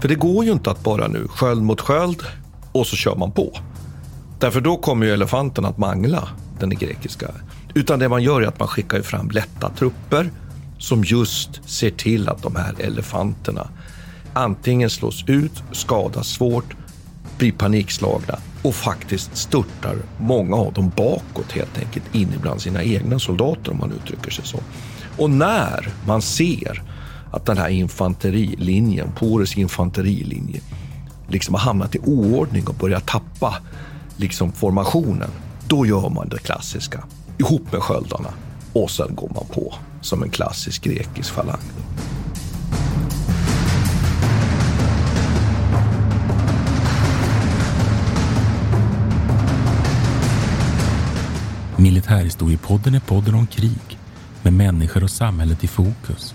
För det går ju inte att bara nu sköld mot sköld och så kör man på. Därför då kommer ju elefanten att mangla, den grekiska. Utan det man gör är att man skickar fram lätta trupper som just ser till att de här elefanterna antingen slås ut, skadas svårt, blir panikslagna och faktiskt störtar många av dem bakåt helt enkelt in bland sina egna soldater om man uttrycker sig så. Och när man ser att den här infanterilinjen, Pores infanterilinje, liksom har hamnat i oordning och börjar tappa liksom formationen. Då gör man det klassiska ihop med sköldarna och sen går man på som en klassisk grekisk falang. Militärhistoriepodden är podden om krig med människor och samhället i fokus.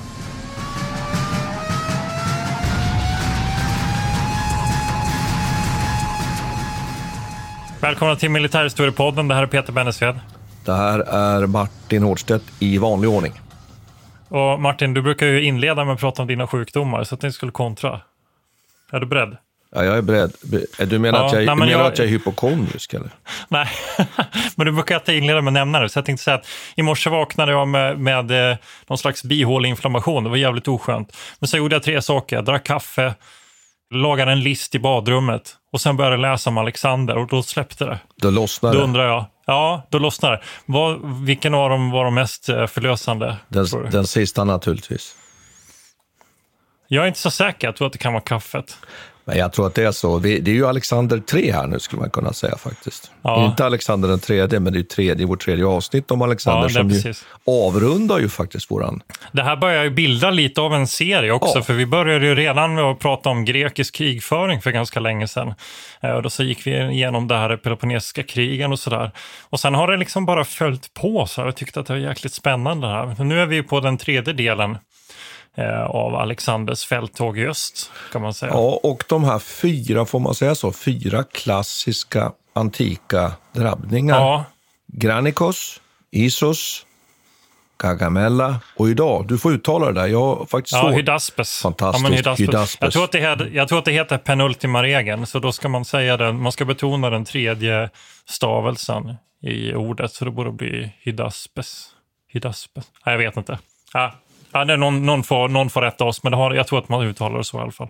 Välkomna till Militärhistoriepodden. Det här är Peter Bennesved. Det här är Martin Hårdstedt i vanlig ordning. Och Martin, du brukar ju inleda med att prata om dina sjukdomar, så att ni skulle kontra. Är du beredd? Ja, jag är beredd. Du menar, Ja, att, jag, nej, men menar jag- att jag är hypokondrisk? Eller? Nej, men du brukar alltid inleda med att nämna det. Så jag tänkte säga att i morse vaknade jag med, med eh, någon slags bihåleinflammation. Det var jävligt oskönt. Men så gjorde jag tre saker. Jag drack kaffe, lagade en list i badrummet och sen började jag läsa om Alexander och då släppte det. Då lossnar Då undrar jag, ja, då lossnade det. Vad, vilken av dem var de mest eh, förlösande? Den, den sista naturligtvis. Jag är inte så säker. Jag tror att det kan vara kaffet. Men jag tror att det är så. Vi- Det är ju Alexander 3 här nu skulle man kunna säga faktiskt. Ja. Inte Alexander den tredje, men det är tredje, vårt tredje avsnitt om Alexander Ja, som ju avrundar ju faktiskt våran... Det här börjar ju bilda lite av en serie också, Ja. för vi började ju redan med att prata om grekisk krigföring för ganska länge sedan. Eh, Och då så gick vi igenom det här Peloponnesiska krigen och sådär. Och sen har det liksom bara följt på, så jag tyckte att det var jäkligt spännande här. Nu är vi på den tredje delen av Alexanders fälttåg i öst, kan man säga. Ja, och de här fyra, får man säga så, fyra klassiska antika drabbningar. Ja, Granikos, Isos, Gagamella och idag, du får uttala det där, jag faktiskt Ja. Hydaspes. Fantastiskt, Ja, Hydaspes. Hydaspes. Jag, tror att det heter, jag tror att det heter penultima regeln, så då ska man säga den, man ska betona den tredje stavelsen i ordet, så det borde bli Hydaspes. Hydaspes. Nej, jag vet inte. Ja, ja, nej, någon, någon, får, någon får rätta oss, men det har, jag tror att man uttalar det så i alla fall.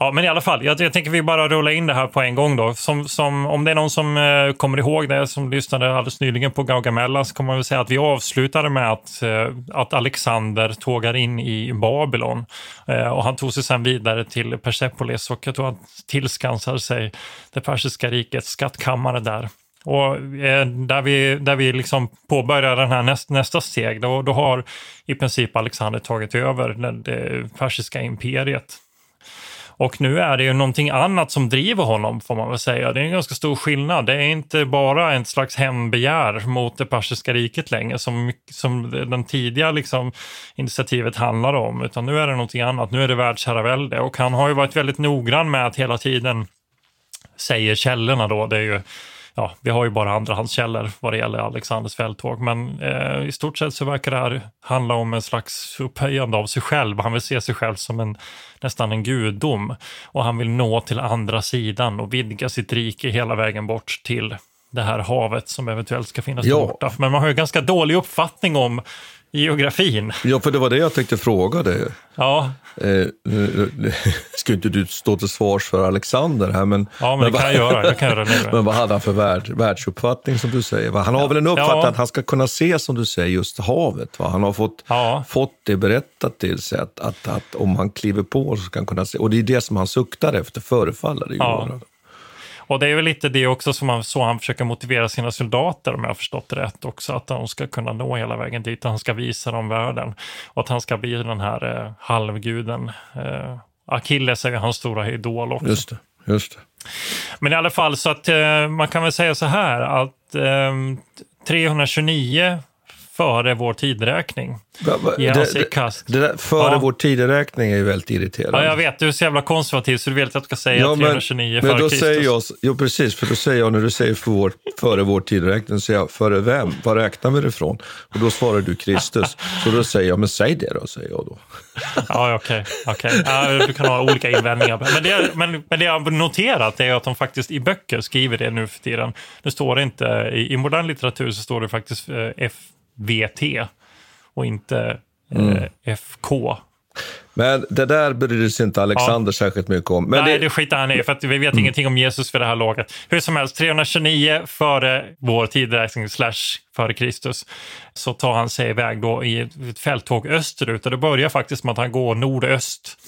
Ja, men i alla fall, jag, jag tänker vi bara rulla in det här på en gång då. Som, som, om det är någon som eh, kommer ihåg det, som lyssnade alldeles nyligen på Gaugamella, så kommer man väl säga att vi avslutade med att, eh, att Alexander tågar in i Babylon. Eh, och han tog sig sen vidare till Persepolis och jag tror han tillskansade sig det persiska rikets skattkammare där. Och eh, där vi, där vi liksom påbörjar den här näst, nästa steg, då, då har i princip Alexander tagit över det, det persiska imperiet. Och nu är det ju någonting annat som driver honom, får man väl säga. Det är en ganska stor skillnad. Det är inte bara en slags hämndbegär mot det persiska riket längre, som, som den tidiga liksom, initiativet handlade om, utan nu är det någonting annat. Nu är det världsherravälde och han har ju varit väldigt noggrann med att hela tiden, säger källorna då, det är ju Ja, vi har ju bara andrahandskällor vad det gäller Alexanders fälttåg, men eh, i stort sett så verkar det här handla om en slags upphöjande av sig själv. Han vill se sig själv som en, nästan en gudom och han vill nå till andra sidan och vidga sitt rike hela vägen bort till det här havet som eventuellt ska finnas Ja. borta. Men man har ju ganska dålig uppfattning om geografin. Ja, för det var det jag tänkte fråga dig. Ja, Eh, nu- nu- ska inte du stå till svars för Alexander här, men, ja men det kan jag göra. Det kan jag göra nu. men vad hade han för värld, världsuppfattning som du säger? Han har väl en uppfattning Ja. att han ska kunna se, som du säger, just havet. Va? Han har fått, Ja. fått det berättat till sig att, att, att om han kliver på så ska han kunna se. Och det är det som han suktar efter, förefaller det ju Ja. vara. Och det är väl lite det också som han, så han försöker motivera sina soldater, om jag har förstått det rätt också, att de ska kunna nå hela vägen dit, han ska visa dem världen. Och att han ska bli den här eh, halvguden. Eh, Achilles är ju hans stora idol också. Just det. Just det. Men i alla fall, så att eh, man kan väl säga så här att eh, 329 före vår ger han det, i det, kast. det där, före Ja. vår tideräkning är ju väldigt irriterande. Ja, jag vet, du är så jävla konservativ så du vill att jag ska säga Ja, men, 329 men före då Kristus. säger jag, jo precis, för då säger jag när du säger för vår, före vår tideräkning, så säger jag före vem? Var räknar vi det ifrån? Och då svarar du Kristus. Så då säger jag, men säg det då, säger jag då. Ja, okej. okej. Ja, du kan ha olika invändningar. Men det, men, men det jag har noterat är att de faktiskt i böcker skriver det nu för tiden. Det står inte, i, i modern litteratur så står det faktiskt eh, FVT och inte eh, FK. Men det där bryr sig inte Alexander särskilt mycket om. Men Nej, det, det skiter han i, för att vi vet ingenting om Jesus för det här laget. Hur som helst, 329 före vår tideräkning, slash före Kristus, så tar han sig iväg då i ett fälttåg österut. Och det börjar faktiskt med att han går nordöst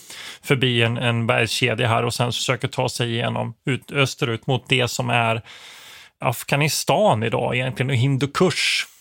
förbi en, en bergskedja här och sen försöker ta sig igenom ut, österut mot det som är Afghanistan idag egentligen, och Hindukush.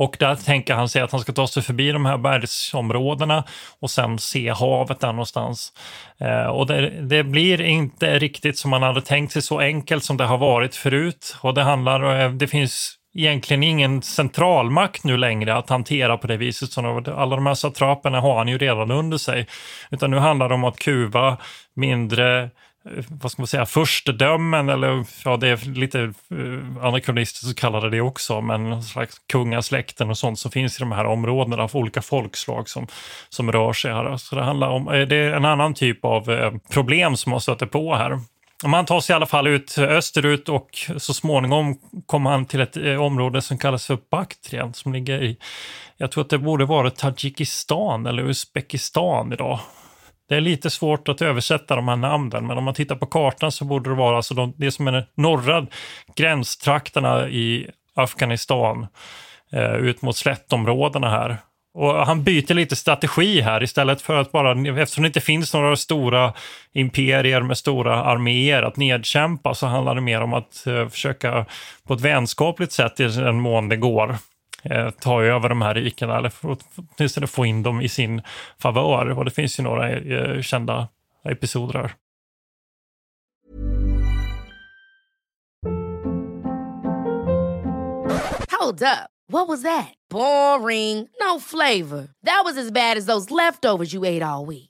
Och där tänker han sig att han ska ta sig förbi de här bergsområdena och sen se havet där någonstans. Eh, och det, det blir inte riktigt som man hade tänkt sig så enkelt som det har varit förut. Och det handlar, eh, det finns egentligen ingen centralmakt nu längre att hantera på det viset. Så alla de här satraperna har han ju redan under sig. Utan nu handlar det om att kuva mindre Eh, vad ska man säga, förstedömen eller ja, det är lite eh, anakronistiskt så kallade det också, men någon slags kungasläkten och sånt som finns i de här områdena av olika folkslag som, som rör sig här. Så det handlar om, eh, det är en annan typ av eh, problem som man stöter på här. Man tar sig i alla fall ut österut och så småningom kommer han till ett eh, område som kallas för Baktrien som ligger i, jag tror att det borde vara Tadzjikistan eller Uzbekistan idag. Det är lite svårt att översätta de här namnen, men om man tittar på kartan så borde det vara alltså de, det som är norra gränstrakterna i Afghanistan eh, ut mot slättområdena här. Och han byter lite strategi här istället för att bara, eftersom det inte finns några stora imperier med stora arméer att nedkämpa så handlar det mer om att eh, försöka på ett vänskapligt sätt i den mån det går eh, ta över de här rikena eller för- åtminstone få in dem i sin favör. Och det finns ju några eh, kända episoder här. Hold up. What was that? Boring. No flavor. That was as bad as those leftovers you ate all week.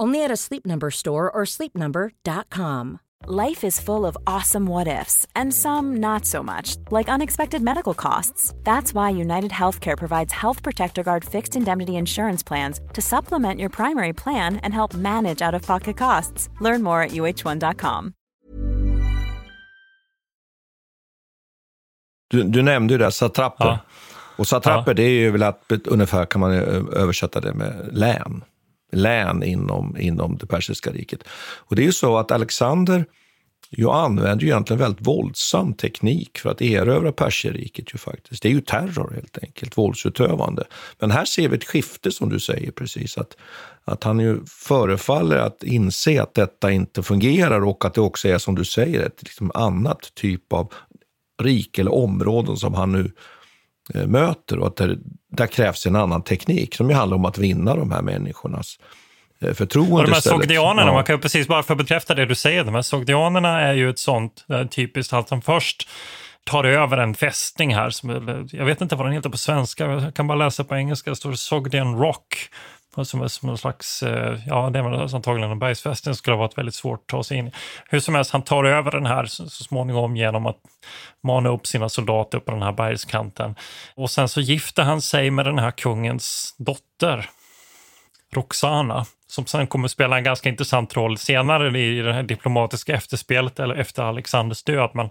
Only at a Sleep Number store or sleepnumber.com. Life is full of awesome what ifs, and some not so much, like unexpected medical costs. That's why United Healthcare provides Health Protector Guard fixed indemnity insurance plans to supplement your primary plan and help manage out of pocket costs. Learn more at uh1.com. Du, du nämnde ju det, satrapper. Ja. Och satrapper, det är ju väl att ungefär kan man eh, översätta det med län. Län inom, inom det persiska riket. Och det är ju så att Alexander ju använder ju egentligen väldigt våldsam teknik för att erövra perserriket ju faktiskt. Det är ju terror helt enkelt, våldsutövande. Men här ser vi ett skifte som du säger precis, att, att han ju förefaller att inse att detta inte fungerar och att det också är som du säger ett liksom annat typ av rike eller områden som han nu eh, möter och att det, där krävs en annan teknik som ju handlar om att vinna de här människornas eh, förtroende. Och de här sogdianerna, Ja. man kan ju precis bara för att bekräfta det du säger, de här sogdianerna är ju ett sånt eh, typiskt att de först tar över en fästning här. Som, jag vet inte vad den heter på svenska, jag kan bara läsa på engelska. Det står Sogdian Rock. Som är som någon slags, eh, ja det är antagligen en bergsfästning, skulle ha varit väldigt svårt att ta sig in i. Hur som helst, han tar över den här så, så småningom genom att mana upp sina soldater upp på den här bergskanten. Och sen så gifter han sig med den här kungens dotter. Roxana, som sen kommer spela en ganska intressant roll senare i det här diplomatiska efterspelet eller efter Alexanders död. Men,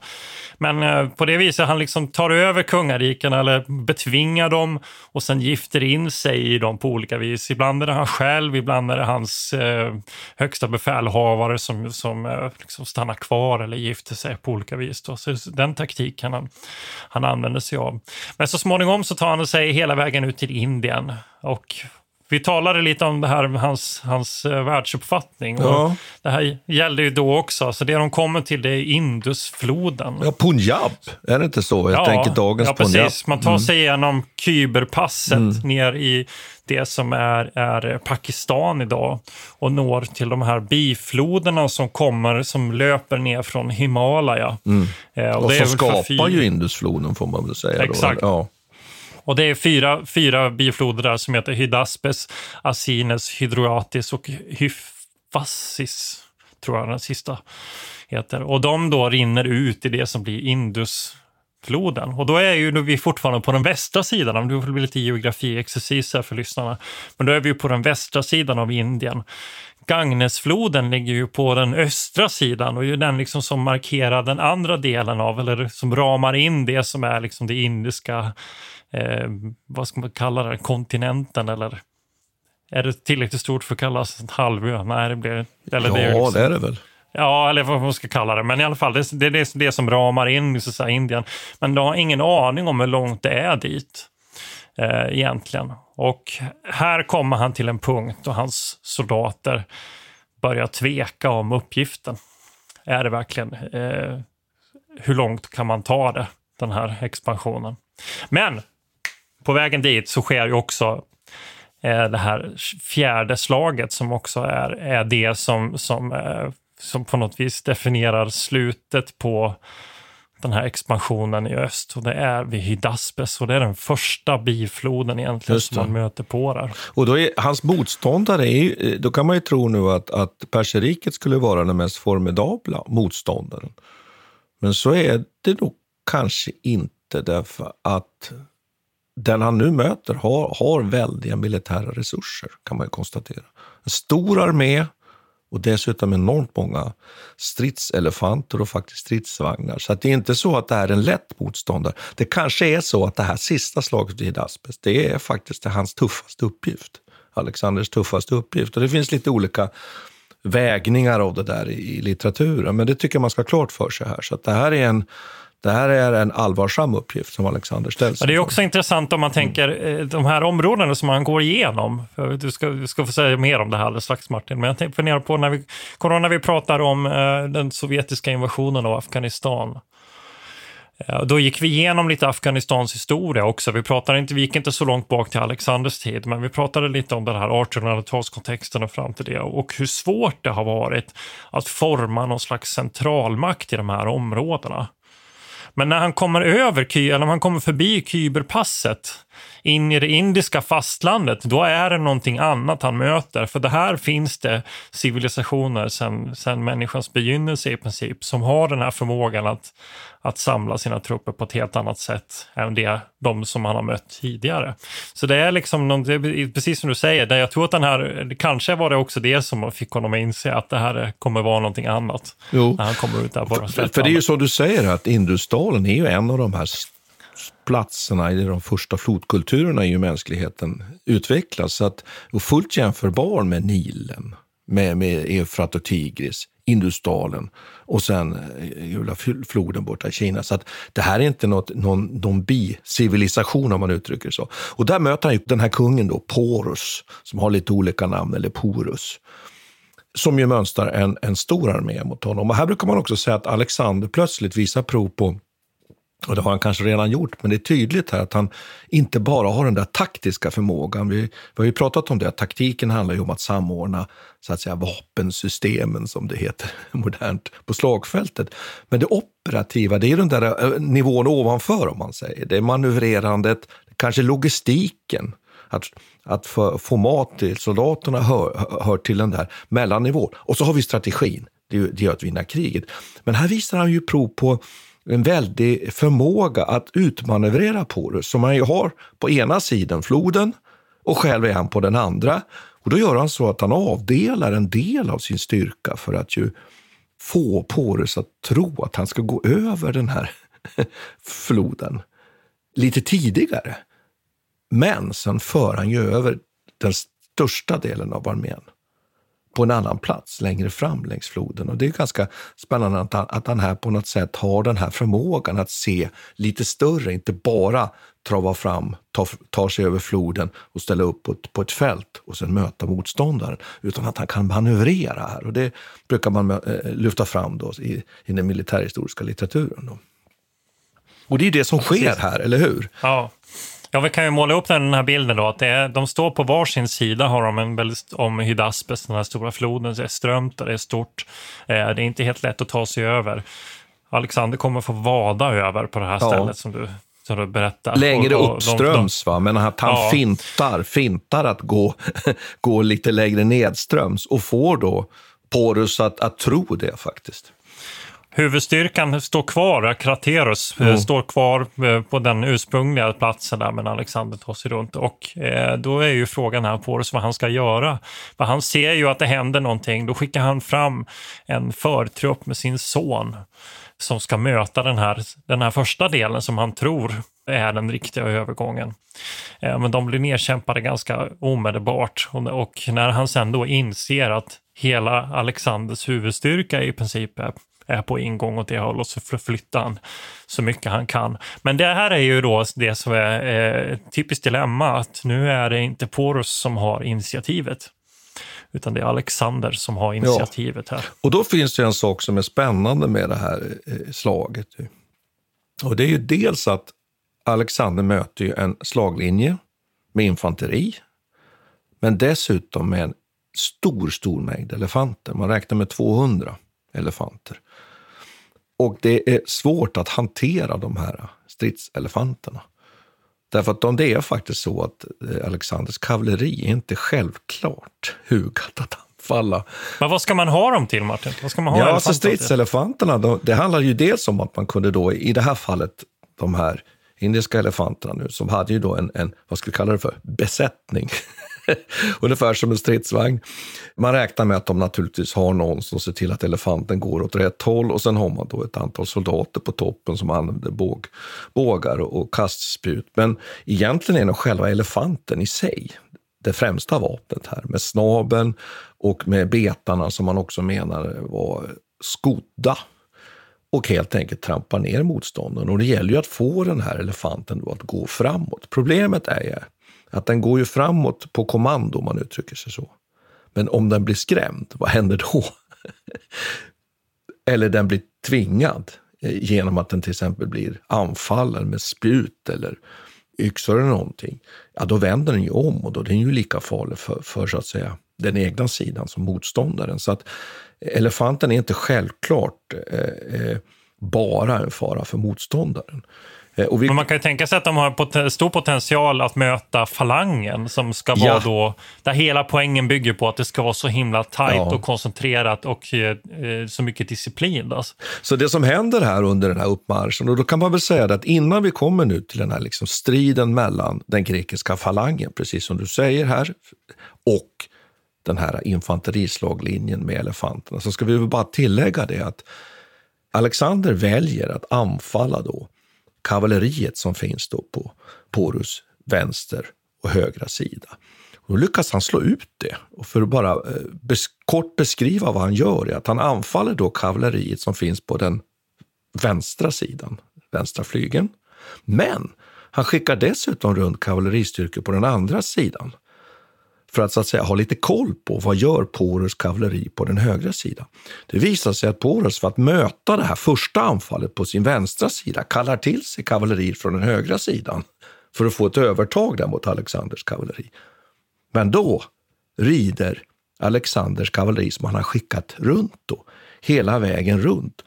men eh, på det viset han liksom tar över kungariken eller betvingar dem och sen gifter in sig i dem på olika vis. Ibland är det han själv, ibland är det hans eh, högsta befälhavare som, som eh, liksom stannar kvar eller gifter sig på olika vis. Då. Så den taktiken han, han använder sig av. Men så småningom så tar han sig hela vägen ut till Indien och vi talade lite om det här med hans, hans eh, världsuppfattning. Och Ja. Det här gällde ju då också. Så det de kommer till det är Indusfloden. Ja, Punjab, är det inte så? Jag tänker dagens ja, Punjab. precis. Man tar sig igenom Kyberpasset ner i det som är, är Pakistan idag och når till de här bifloderna som kommer, som löper ner från Himalaya. Eh, Och, det är som skapar ju Indusfloden får man väl säga. Exakt. Då. Och det är fyra, fyra bifloder där som heter Hydaspes, Asines, Hydroatis och Hyfassis, tror jag den sista heter. Och de då rinner ut i det som blir Indusfloden. Och då är ju vi fortfarande på den västra sidan, om det blir lite geografiexercis här för lyssnarna. Men då är vi ju på den västra sidan av Indien. Gagnesfloden ligger ju på den östra sidan och är ju den liksom som markerar den andra delen av, eller som ramar in det som är liksom det indiska, eh, vad ska man kalla det, kontinenten eller är det tillräckligt stort för att kallas en halvö? Nej, det blir eller ja, det är liksom- det är det väl. Ja, eller vad man ska kalla det. Men i alla fall, det, det är det, det som ramar in så säga, Indien. Men de har ingen aning om hur långt det är dit eh, egentligen. Och här kommer han till en punkt då hans soldater börjar tveka om uppgiften. Är det verkligen, eh, hur långt kan man ta det, den här expansionen? Men på vägen dit så sker ju också eh, det här fjärde slaget som också är, är det som, som, eh, som på något vis definierar slutet på den här expansionen i öst. Och det är vid Hydaspes och det är den första bifloden egentligen som man möter på där. Och då är, hans motståndare, är ju, då kan man ju tro nu att, att perserriket skulle vara den mest formidabla motståndaren. Men så är det nog kanske inte därför att den han nu möter har, har väldiga militära resurser, kan man ju konstatera. En stor armé och dessutom enormt många stridselefanter och faktiskt stridsvagnar. Så att det är inte så att det här är en lätt motståndare. Det kanske är så att det här sista slaget vid Aspes, det är faktiskt hans tuffaste uppgift. Alexanders tuffaste uppgift. Och det finns lite olika vägningar av det där i, i litteraturen, men det tycker jag man ska ha klart för sig här. Så att det här är en det här är en allvarsam uppgift som Alexander ställs Ja, det är också intressant om man tänker eh, de här områdena som man går igenom. För Du ska, du ska få säga mer om det här alldeles strax Martin. Men jag tänkte fundera på när vi, kommer när vi pratar om eh, den sovjetiska invasionen av Afghanistan. Eh, Då gick vi igenom lite Afghanistans historia också. Vi, pratade inte, vi gick inte så långt bak till Alexanders tid, men vi pratade lite om den här 1800-talskontexten och fram till det och hur svårt det har varit att forma någon slags centralmakt i de här områdena. Men när han kommer över, eller om han kommer förbi Kyberpasset in i det indiska fastlandet, då är det någonting annat han möter. För det här finns det civilisationer sedan sen människans begynnelse i princip, som har den här förmågan att, att samla sina trupper på ett helt annat sätt än det, de som han har mött tidigare. Så det är liksom, någon, precis som du säger, jag tror att den här, kanske var det också det som fick honom att inse att det här kommer vara någonting annat. Jo. När han kommer ut där på För, för det är ju som du säger att Indusdalen är ju en av de här platserna i de första flodkulturerna i ju mänskligheten utvecklas. Så att, och fullt jämförbar med Nilen, med, med Eufrat och Tigris Indusdalen och sen eh, Gula floden borta i Kina. Så att det här är inte något, någon, någon bicivilisation om man uttrycker det så. Och där möter han ju den här kungen då, Porus, som har lite olika namn, eller Porus som ju mönstrar en, en stor armé mot honom. Och här brukar man också säga att Alexander plötsligt visar prov på och det har han kanske redan gjort, men det är tydligt här att han inte bara har den där taktiska förmågan. Vi, vi har ju pratat om det, att taktiken handlar ju om att samordna så att säga, vapensystemen, som det heter modernt, på slagfältet. Men det operativa, det är den där eh, nivån ovanför, om man säger. Det är manövrerandet, kanske logistiken. Att, att få, få mat till soldaterna hör, hör till den där mellannivån. Och så har vi strategin, det, det gör att vinna kriget. Men här visar han ju prov på en väldig förmåga att utmanövrera Porus som han ju har på ena sidan floden och själv är han på den andra. Och då gör han så att han avdelar en del av sin styrka för att ju få Porus att tro att han ska gå över den här floden lite tidigare. Men sen för han ju över den största delen av armén på en annan plats längre fram längs floden. Och Det är ganska spännande att han, att han här på något sätt har den här förmågan att se lite större, inte bara trava fram, ta, tar sig över floden och ställa upp på ett, på ett fält och sen möta motståndaren, utan att han kan manövrera här. Och Det brukar man äh, lyfta fram då i, i den militärhistoriska litteraturen. Då. Och det är det som sker här, eller hur? Ja. Ja, vi kan ju måla upp den här bilden då. Att det är, de står på varsin sida har de en väldigt, om Hydaspes, den här stora floden. Det är strömt och det är stort. Eh, det är inte helt lätt att ta sig över. Alexander kommer få vada över på det här stället ja. som du som du berättar. Längre och, och uppströms, de, de, va? men att han ja. fintar, fintar att gå, gå lite längre nedströms och får då Porus att, att tro det faktiskt. Huvudstyrkan står kvar, Kraterus mm. står kvar eh, på den ursprungliga platsen där, men Alexander tar sig runt. Och eh, då är ju frågan här på vad han ska göra. För han ser ju att det händer någonting. Då skickar han fram en förtrupp med sin son som ska möta den här, den här första delen som han tror är den riktiga övergången. Eh, men de blir nedkämpade ganska omedelbart och, och när han sen då inser att hela Alexanders huvudstyrka i princip är är på ingång åt det hållet så flyttar han så mycket han kan. Men det här är ju då det som är eh, typiskt dilemma, att nu är det inte Porus som har initiativet. Utan det är Alexander som har initiativet här. Och då finns det en sak som är spännande med det här eh, slaget. Och det är ju dels att Alexander möter en slaglinje med infanteri, men dessutom med en stor, stor mängd elefanter. Man räknar med 200 elefanter. Och det är svårt att hantera de här stridselefanterna. Därför att det är faktiskt så att eh, Alexanders kavalleri är inte självklart hugat att anfalla. Men vad ska man ha dem till, Martin? Vad ska man ha ja, alltså stridselefanterna, de, det handlar ju dels om att man kunde då, i det här fallet, de här indiska elefanterna nu, som hade ju då en, en vad ska vi kalla det för, besättning. Ungefär som en stridsvagn. Man räknar med att de naturligtvis har någon som ser till att elefanten går åt rätt håll och sen har man då ett antal soldater på toppen som använder båg, bågar och, kastspjut. Men egentligen är nog själva elefanten i sig det främsta vapnet här med snabeln och med betarna som man också menar var skodda och helt enkelt trampa ner motståndaren. Och det gäller ju att få den här elefanten då att gå framåt. Problemet är ju att den går ju framåt på kommando om man uttrycker sig så. Men om den blir skrämd, vad händer då? eller den blir tvingad eh, genom att den till exempel blir anfallen med spjut eller yxor eller någonting. Ja, då vänder den ju om och då är den ju lika farlig för, för så att säga den egna sidan som motståndaren. Så att elefanten är inte självklart eh, eh, bara en fara för motståndaren. Eh, vi... Men man kan ju tänka sig att de har pot stor potential att möta falangen som ska vara ja. då, där hela poängen bygger på att det ska vara så himla tajt ja. och koncentrerat och eh, eh, så mycket disciplin. Alltså. Så det som händer här under den här uppmarschen, och då kan man väl säga att innan vi kommer nu till den här liksom striden mellan den grekiska falangen, precis som du säger här, och den här infanterislaglinjen med elefanterna, så ska vi väl bara tillägga det att Alexander väljer att anfalla då kavalleriet som finns då på Porus vänster och högra sida. Då lyckas han slå ut det. Och för att bara eh, bes kort beskriva vad han gör är att han anfaller då kavalleriet som finns på den vänstra sidan, vänstra flygeln. Men han skickar dessutom runt kavalleristyrkor på den andra sidan för att så att säga ha lite koll på vad gör Porus kavalleri på den högra sidan. Det visar sig att Porus för att möta det här första anfallet på sin vänstra sida kallar till sig kavalleriet från den högra sidan för att få ett övertag där mot Alexanders kavalleri. Men då rider Alexanders kavalleri som han har skickat runt då, hela vägen runt.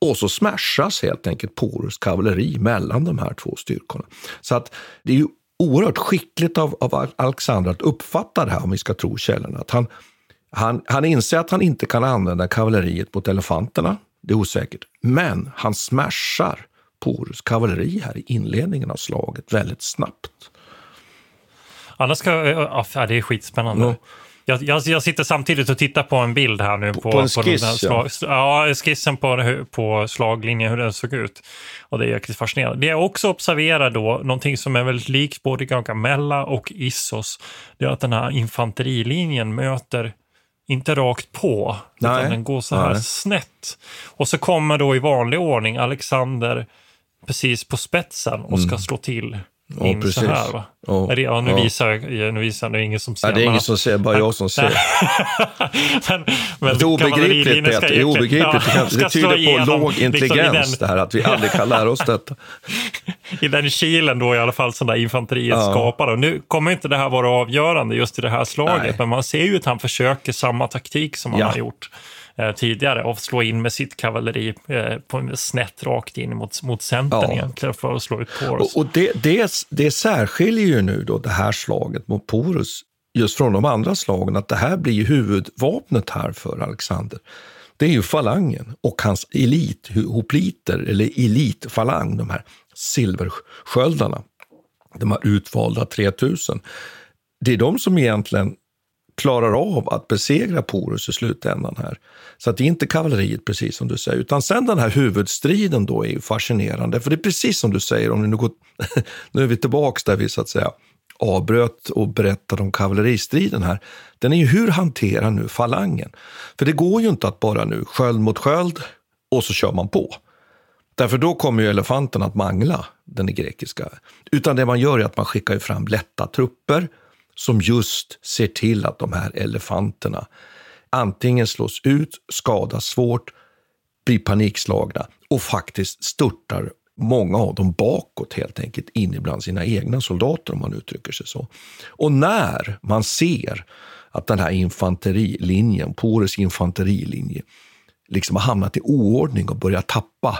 Och så smashas helt enkelt Porus kavalleri mellan de här två styrkorna. Så att det är ju oerhört skickligt av, av Alexander att uppfatta det här, om vi ska tro källorna. Att han, han, han inser att han inte kan använda kavalleriet mot elefanterna. Det är osäkert. Men han smashar Porus kavalleri här i inledningen av slaget väldigt snabbt. Annars ska, ja, det är skitspännande. Mm. Jag, jag, jag, sitter samtidigt och tittar på en bild här nu. På, på, på en skiss, på ja. ja. skissen på, på slaglinjen, hur den såg ut. Och det är jäkligt fascinerande. Det jag också observerar då, någonting som är väldigt likt både Gargamella och Issos, det är att den här infanterilinjen möter inte rakt på, Nej. utan den går så här Nej. snett. Och så kommer då i vanlig ordning Alexander precis på spetsen och ska mm. slå till Ja, in precis. så här va? Ja, det, ja, nu, ja. Visar, nu visar det är ingen som ser. Ja, det är ingen som ser, bara jag som ser. men, men det är obegripligt. Det är obegripligt. Ja, det, tyder på låg liksom intelligens, liksom det här att vi aldrig kan lära oss detta. I den kilen då i alla fall som där infanteriet ja. skapar. Nu kommer inte det här vara avgörande just i det här slaget, Nej. men man ser ju att han försöker samma taktik som han har gjort tidigare och slå in med sitt kavalleri eh, på snett rakt in mot, mot centern ja. egentligen för att slå ut Porus. Och, och det, det, det särskiljer ju nu då det här slaget mot Porus just från de andra slagen, att det här blir huvudvapnet här för Alexander. Det är ju falangen och hans elithopliter, eller elitfalang, de här silversköldarna, de här utvalda 3000. Det är de som egentligen klarar av att besegra Porus i slutändan här. Så att det är inte kavalleriet, precis som du säger, utan sen den här huvudstriden då är fascinerande. För det är precis som du säger, om nu, går, nu är vi tillbaks där vi så att säga avbröt och berättade om kavalleristriden här. Den är ju hur hanterar nu falangen? För det går ju inte att bara nu sköld mot sköld och så kör man på. Därför då kommer ju elefanten att mangla, den grekiska. Utan det man gör är att man skickar fram lätta trupper som just ser till att de här elefanterna antingen slås ut, skadas svårt, blir panikslagna och faktiskt störtar många av dem bakåt helt enkelt in bland sina egna soldater om man uttrycker sig så. Och när man ser att den här infanterilinjen, Pores infanterilinje, liksom har hamnat i oordning och börjar tappa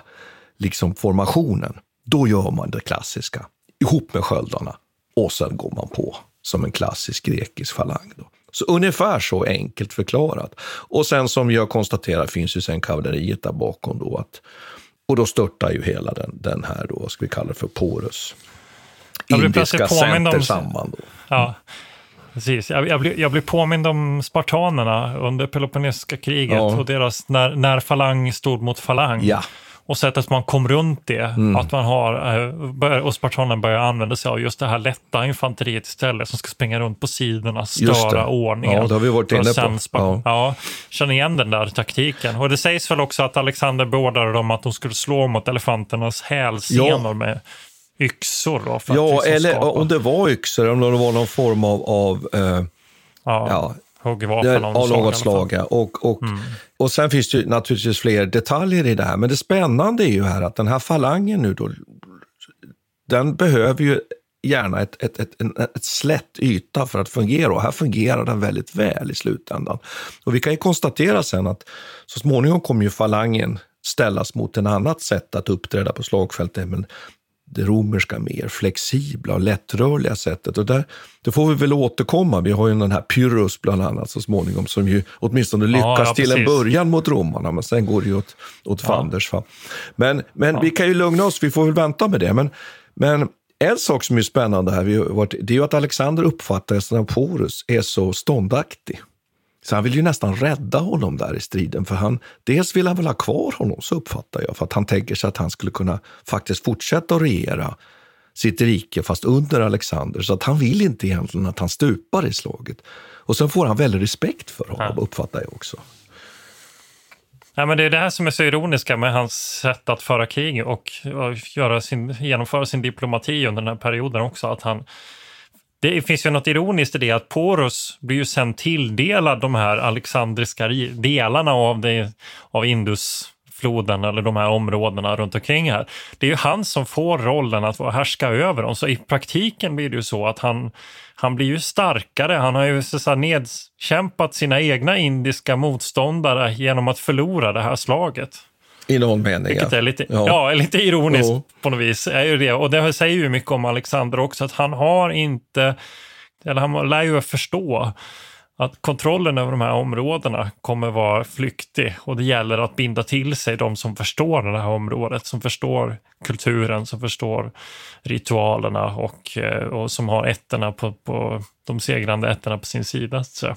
liksom formationen, då gör man det klassiska ihop med sköldarna och sen går man på som en klassisk grekisk falang. Då. Så ungefär så enkelt förklarat. Och sen som vi har konstaterat finns ju sen kavalleriet där bakom då. Att, och då störtar ju hela den, den här då, ska vi kalla det för, porus. Indiska center samman. Då. Ja. Precis. Jag, jag, blir, jag blir påmind om spartanerna under Peloponnesiska kriget ja. och deras, när, när falang stod mot falang. Ja och sättet man kom runt det, mm. att man har, eh, och spartanerna börjar använda sig av just det här lätta infanteriet istället som ska springa runt på sidorna, störa ordningen. Ja, det har vi varit inne på. Ja. ja, känner igen den där taktiken. Och det sägs väl också att Alexander beordrade dem att de skulle slå mot elefanternas hälsenor ja. med yxor. Då, ja, liksom eller skapa. om det var yxor, om det var någon form av, av eh, ja. Ja Huggvapen av något slag. Och, och, mm. och sen finns det naturligtvis fler detaljer i det här. Men det spännande är ju här att den här falangen nu då, den behöver ju gärna ett, ett, ett, ett, ett slätt yta för att fungera och här fungerar den väldigt väl i slutändan. Och vi kan ju konstatera sen att så småningom kommer ju falangen ställas mot en annat sätt att uppträda på slagfältet. Men det romerska mer flexibla och lättrörliga sättet. Och där, det får vi väl återkomma. Vi har ju den här Pyrrhus bland annat så småningom som ju åtminstone lyckas ja, ja, till en början mot romarna, men sen går det ju åt, åt fanders. Va? Men, men vi kan ju lugna oss, vi får väl vänta med det. Men, men en sak som är spännande här, det är ju att Alexander uppfattar att Porus är så ståndaktig. Så han vill ju nästan rädda honom där i striden. För han, dels vill han väl ha kvar honom, så uppfattar jag. För att han tänker sig att han skulle kunna faktiskt fortsätta att regera sitt rike fast under Alexander. Så att han vill inte egentligen att han stupar i slaget. Och sen får han väldigt respekt för honom, ja. uppfattar jag också. Ja, men det är det här som är så ironiska med hans sätt att föra krig och göra sin, genomföra sin diplomati under den här perioden också. Att han, det finns ju något ironiskt i det att Porus blir ju sen tilldelad de här alexandriska delarna av, det, av Indusfloden eller de här områdena runt omkring här. Det är ju han som får rollen att härska över dem. Så i praktiken blir det ju så att han, han blir ju starkare. Han har ju så nedkämpat sina egna indiska motståndare genom att förlora det här slaget. I någon mening, Vilket är lite, ja. ja lite ironiskt jo. på något vis. Är ju det. Och det säger ju mycket om Alexander också, att han har inte, eller han lär ju förstå att kontrollen över de här områdena kommer vara flyktig och det gäller att binda till sig de som förstår det här området, som förstår kulturen, som förstår ritualerna och, eh, och som har ätterna på, på de segrande ätterna på sin sida. Så.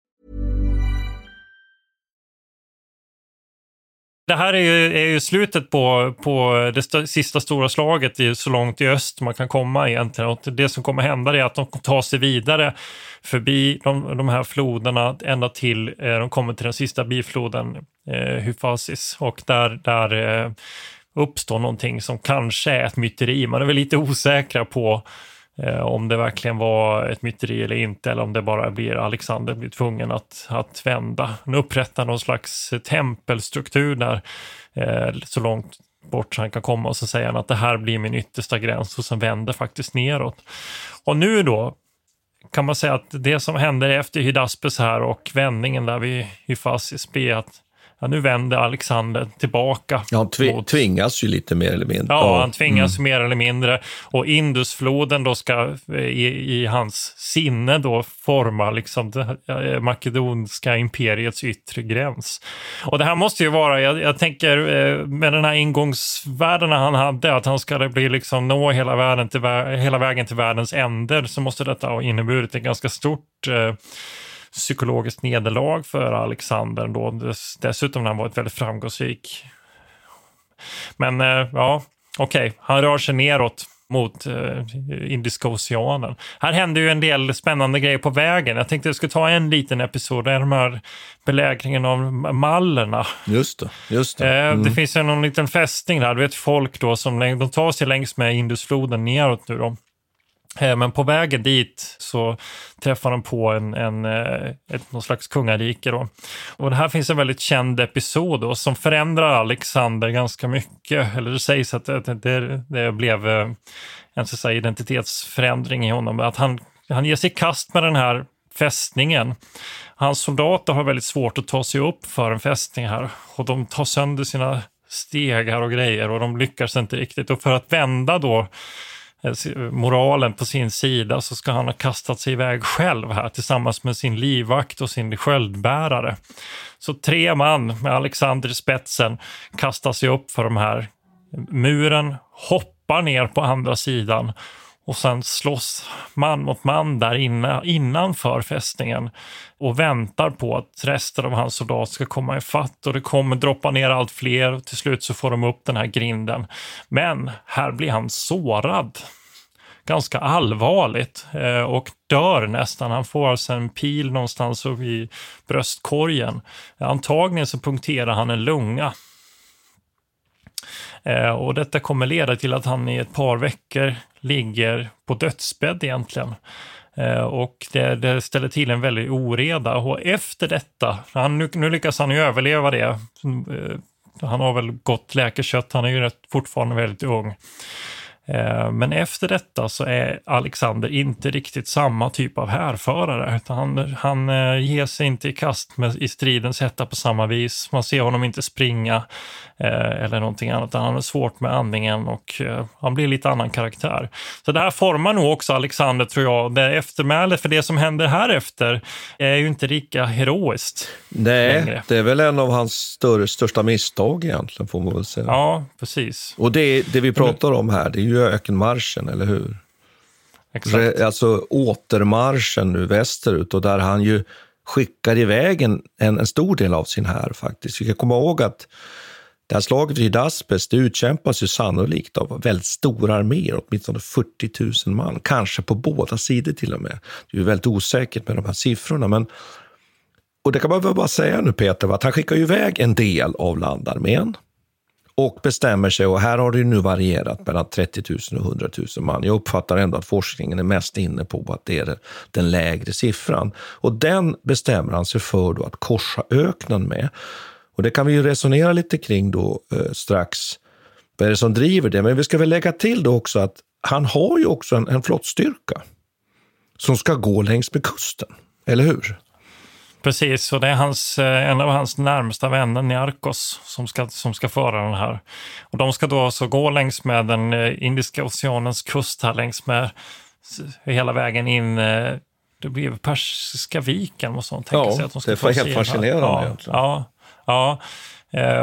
Det här är ju, är ju slutet på, på det st sista stora slaget i, så långt i öst man kan komma egentligen. Och det som kommer hända är att de tar sig vidare förbi de, de här floderna ända till eh, de kommer till den sista bifloden, eh, Hyfasis. Och där, där eh, uppstår någonting som kanske är ett myteri. Man är väl lite osäkra på Eh, om det verkligen var ett myteri eller inte, eller om det bara blir Alexander blir tvungen att, att vända. Han upprättar någon slags tempelstruktur där, eh, så långt bort han kan komma och så säger han att det här blir min yttersta gräns och sen vänder faktiskt neråt. Och nu då kan man säga att det som händer efter Hydaspes här och vändningen där vid Hyfasis blir att ja, nu vänder Alexander tillbaka. Ja, han tv mot... tvingas ju lite mer eller mindre. Ja, han tvingas mm. mer eller mindre. Och Indusfloden då ska eh, i, i hans sinne då forma liksom det eh, makedonska imperiets yttre gräns. Och det här måste ju vara, jag, jag tänker eh, med den här ingångsvärdena han hade, att han ska bli liksom nå hela, världen till, hela vägen till världens ände, så måste detta ha inneburit ett ganska stort eh, psykologiskt nederlag för Alexander då. Dessutom när han varit väldigt framgångsrik. Men eh, ja, okej, okay. han rör sig neråt mot eh, Indiska oceanen. Här händer ju en del spännande grejer på vägen. Jag tänkte jag skulle ta en liten episod, det är de här belägringen av mallerna. Just det. Just det. Eh, mm. det finns ju någon liten fästning där, du vet folk då som de tar sig längs med Indusfloden neråt nu då. Eh, men på vägen dit så träffar de på en, en, eh, ett, någon slags kungarike. Då. Och det här finns en väldigt känd episod då, som förändrar Alexander ganska mycket. Eller det sägs att det, det, det blev eh, en så säga, identitetsförändring i honom. Att han, han ger sig i kast med den här fästningen. Hans soldater har väldigt svårt att ta sig upp för en fästning här och de tar sönder sina stegar och grejer och de lyckas inte riktigt. Och för att vända då Eh, moralen på sin sida så ska han ha kastat sig iväg själv här tillsammans med sin livvakt och sin sköldbärare. Så tre man med Alexander i spetsen kastar sig upp för de här muren, hoppar ner på andra sidan och sen slåss man mot man där inne, innanför fästningen och väntar på att resten av hans soldater ska komma ifatt och det kommer droppa ner allt fler och till slut så får de upp den här grinden. Men här blir han sårad ganska allvarligt eh, och dör nästan. Han får alltså en pil någonstans i bröstkorgen. Antagligen så punkterar han en lunga. Eh, och detta kommer leda till att han i ett par veckor ligger på dödsbädd egentligen. Eh, och det, det, ställer till en väldig oreda. Och efter detta, han, nu, nu lyckas han ju överleva det. Eh, han har väl gott läkekött, han är ju rätt, fortfarande väldigt ung. Eh, men efter detta så är Alexander inte riktigt samma typ av härförare. Utan han, han eh, ger sig inte i kast med, i stridens hetta på samma vis. Man ser honom inte springa eller någonting annat. Han har svårt med andningen och han blir lite annan karaktär. Så det här formar nog också Alexander, tror jag. Det eftermälet för det som händer här efter är ju inte lika heroiskt. Nej, längre. det är väl en av hans större, största misstag egentligen, får man väl säga. Ja, precis. Och det, det vi pratar om här, det är ju ökenmarschen, eller hur? Exakt. Alltså återmarschen nu västerut och där han ju skickar iväg en, en, en stor del av sin här faktiskt. Vi ska komma ihåg att det här slaget vid Aspes det utkämpas ju sannolikt av väldigt stora arméer, åtminstone 40 000 man, kanske på båda sidor till och med. Det är ju väldigt osäkert med de här siffrorna, men och det kan man väl bara säga nu Peter, att han skickar ju iväg en del av landarmén och bestämmer sig, och här har det ju nu varierat mellan 30 000 och 100 000 man. Jag uppfattar ändå att forskningen är mest inne på att det är den lägre siffran. Och den bestämmer han sig för då att korsa öknen med. Och det kan vi ju resonera lite kring då eh, strax. Vad är det som driver det? Men vi ska väl lägga till då också att han har ju också en, en flottstyrka som ska gå längs med kusten, eller hur? Precis, och det är hans, eh, en av hans närmsta vänner, Niarkos, som ska, som ska föra den här. Och de ska då alltså gå längs med den eh, Indiska oceanens kust här, längs med hela vägen in eh, det blir Persiska viken och sånt. Ja, sig att de ska det är helt fascinerande ja. Ja, ja.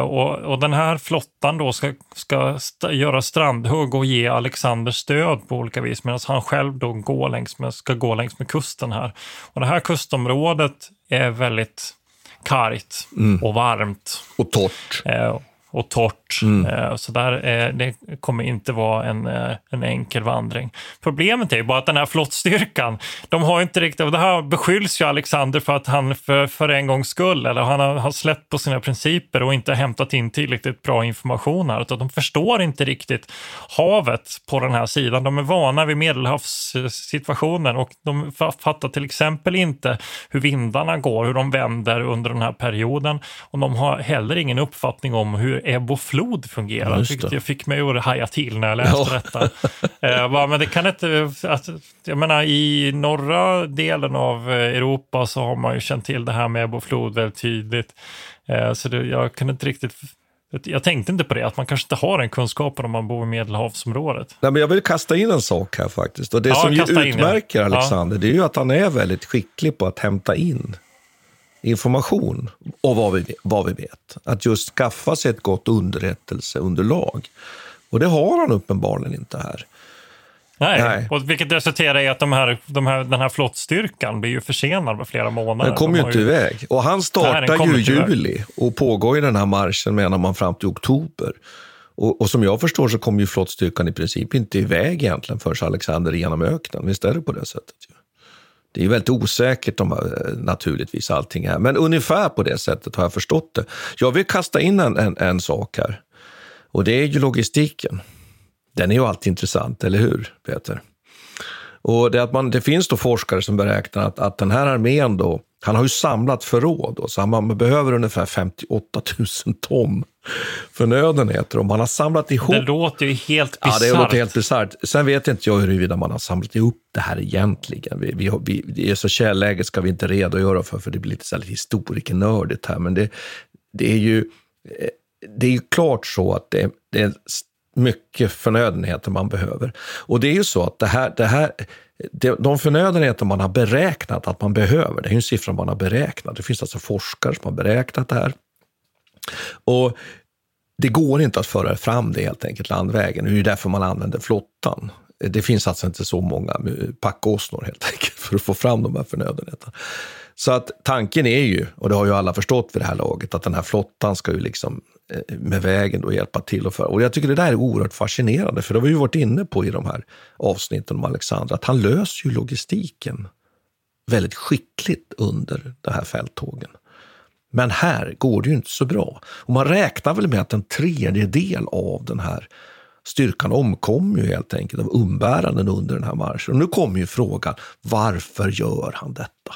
och, och den här flottan då ska, ska st göra strandhugg och ge Alexander stöd på olika vis medan han själv då går längs med, ska gå längs med kusten här. Och det här kustområdet är väldigt kargt Mm. och varmt. Och torrt. Eh, och torrt. Mm. Eh, så där, eh, det kommer inte vara en, eh, en enkel vandring. Problemet är ju bara att den här flottstyrkan, de har inte riktigt, och det här beskylls ju Alexander för att han för, för en gångs skull, eller han har, har släppt på sina principer och inte hämtat in tillräckligt bra information här. Utan de förstår inte riktigt havet på den här sidan. De är vana vid medelhavssituationen och de fattar till exempel inte hur vindarna går, hur de vänder under den här perioden. Och de har heller ingen uppfattning om hur ebb och flod fungerar, Ja, jag fick mig att haja till när jag läste Ja. detta. Eh, bara, men det kan inte, att, jag menar i norra delen av eh, Europa så har man ju känt till det här med ebb och flod väldigt tydligt. Eh, så det, jag kunde inte riktigt, jag tänkte inte på det, att man kanske inte har den kunskapen om man bor i medelhavsområdet. Nej, men jag vill kasta in en sak här faktiskt. Och det Ja, som ju kasta in, ja. utmärker Alexander, det är ju att han är väldigt skicklig på att hämta in information och vad vi, vad vi vet. Att just skaffa sig ett gott underrättelseunderlag. Och det har han uppenbarligen inte här. Nej, Nej. Och vilket resulterar i att de här, de här, den här flottstyrkan blir ju försenad med flera månader. Den kommer De ju inte iväg. Och han startar ju i juli och pågår ju den här marschen menar man fram till oktober. Och, och som jag förstår så kommer ju flottstyrkan i princip inte iväg egentligen förrän Alexander genom öknen. Visst är det på det sättet? Det är väldigt osäkert om, eh, naturligtvis allting här, men ungefär på det sättet har jag förstått det. Jag vill kasta in en, en, en sak här och det är ju logistiken. Den är ju alltid intressant, eller hur Peter? Och det, att man, det finns då forskare som beräknar att, att den här armén då, han har ju samlat förråd då, så man behöver ungefär 58 000 ton förnödenheter. Och man har samlat ihop Det låter ju helt Ja, bisarrt. det låter helt bisarrt. Sen vet inte jag huruvida man har samlat ihop det här egentligen. Vi, vi, vi, det är så källäget ska vi inte redogöra för, för det blir lite så här historikernördigt här. Men det, det är ju eh, det är ju klart så att det, det är mycket förnödenheter man behöver. Och det är ju så att det här, det här, det, de förnödenheter man har beräknat att man behöver, det är ju en siffra man har beräknat. Det finns alltså forskare som har beräknat det här. Och det går inte att föra fram det helt enkelt landvägen. Det är ju därför man använder flottan. det finns alltså inte så många packåsnor helt enkelt för att få fram de här förnödenheterna. Så att tanken är ju, och det har ju alla förstått vid det här laget, att den här flottan ska ju liksom med vägen då hjälpa till. Och, för. och jag tycker det där är oerhört fascinerande, för det har vi ju varit inne på i de här avsnitten om Alexander, att han löser ju logistiken väldigt skickligt under det här fälttågen. Men här går det ju inte så bra. Och man räknar väl med att en tredjedel av den här styrkan omkom ju helt enkelt av umbäranden under den här marschen. Och nu kommer ju frågan, varför gör han detta?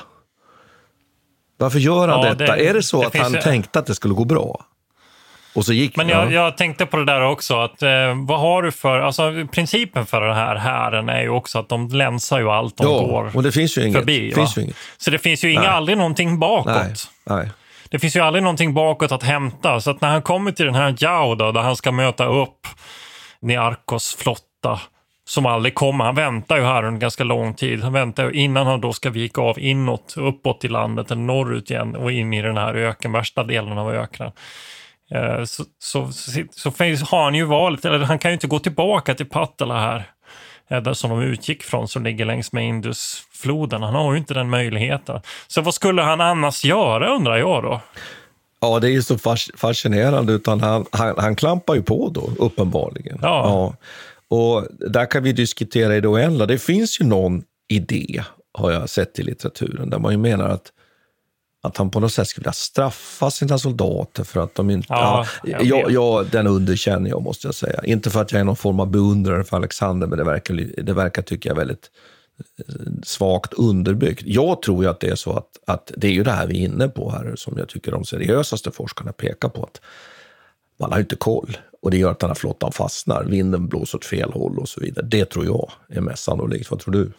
Varför gör han Ja, detta? det- är det så det att han ju- tänkte att det skulle gå bra? Och så gick Men jag, jag tänkte på det där också, att eh, vad har du för, alltså principen för den här hären är ju också att de länsar ju allt de ja, går och det finns ju inget. förbi. det finns ju inget. Så det finns ju inga, Nej. aldrig någonting bakåt. Nej, nej. Det finns ju aldrig någonting bakåt att hämta. Så att när han kommer till den här Jao då, där han ska möta upp Niarkos flotta, som aldrig kommer. Han väntar ju här under ganska lång tid. Han väntar ju innan han då ska vika av inåt, uppåt i landet, eller norrut igen och in i den här öken, värsta delen av öknen. Eh, Så, så, så, har han ju valet, eller han kan ju inte gå tillbaka till Pattala här, eh, där som de utgick från, som ligger längs med Indusfloden. Han har ju inte den möjligheten. Så vad skulle han annars göra undrar jag då? Ja, det är ju så fas- fascinerande, utan han, han, han klampar ju på då, uppenbarligen. Ja. Och där kan vi diskutera i det oändliga. Det finns ju någon idé, har jag sett i litteraturen, där man ju menar att att han på något sätt skulle vilja straffa sina soldater för att de inte... Ja, Ja, jag ja, vet. ja, den underkänner jag, måste jag säga. Inte för att jag är någon form av beundrare för Alexander, men det verkar, det verkar tycker jag, väldigt eh, svagt underbyggt. Jag tror ju att det är så att, att det är ju det här vi är inne på här, som jag tycker de seriösaste forskarna pekar på, att man har ju inte koll. Och det gör att den här flottan fastnar, vinden blåser åt fel håll och så vidare. Det tror jag är mest sannolikt. Vad tror du?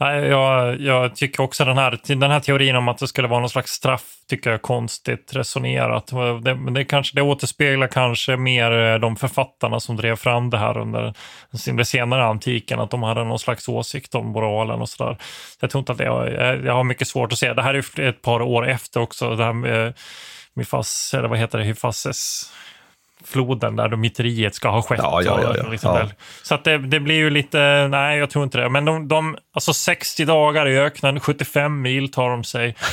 Jag, jag tycker också den här, den här teorin om att det skulle vara någon slags straff tycker jag är konstigt resonerat. Det, det, kanske, det återspeglar kanske mer eh, de författarna som drev fram det här under den senare antiken, att de hade någon slags åsikt om moralen och sådär. Jag tror inte att det, jag, jag har mycket svårt att se. Det här är ett par år efter också, det här med eh, Mifas, eller vad heter det, Hyfases floden där då myteriet ska ha skett. Ja, ja, ja, liksom. Så att det, det blir ju lite, nej jag tror inte det. Men de, de alltså 60 dagar i öknen, 75 mil tar de sig.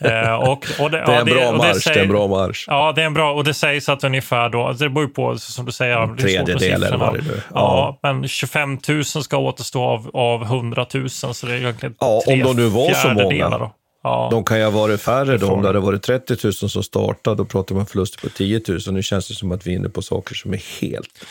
Eh, och, och Det är en bra marsch. säger- det är en bra marsch. Ja, det är en bra, och det sägs att ungefär då, alltså det beror ju på som du säger, med tredjedel eller vad det nu. Ja. men 25 000 ska återstå av, av 100 000, så det är egentligen Ja, om tre de nu var så många. Då. Ja. De kan ju ha varit färre då. Om det de. hade varit 30 000 som startade, då pratar man förluster på 10 000. Nu känns det som att vi är inne på saker som är helt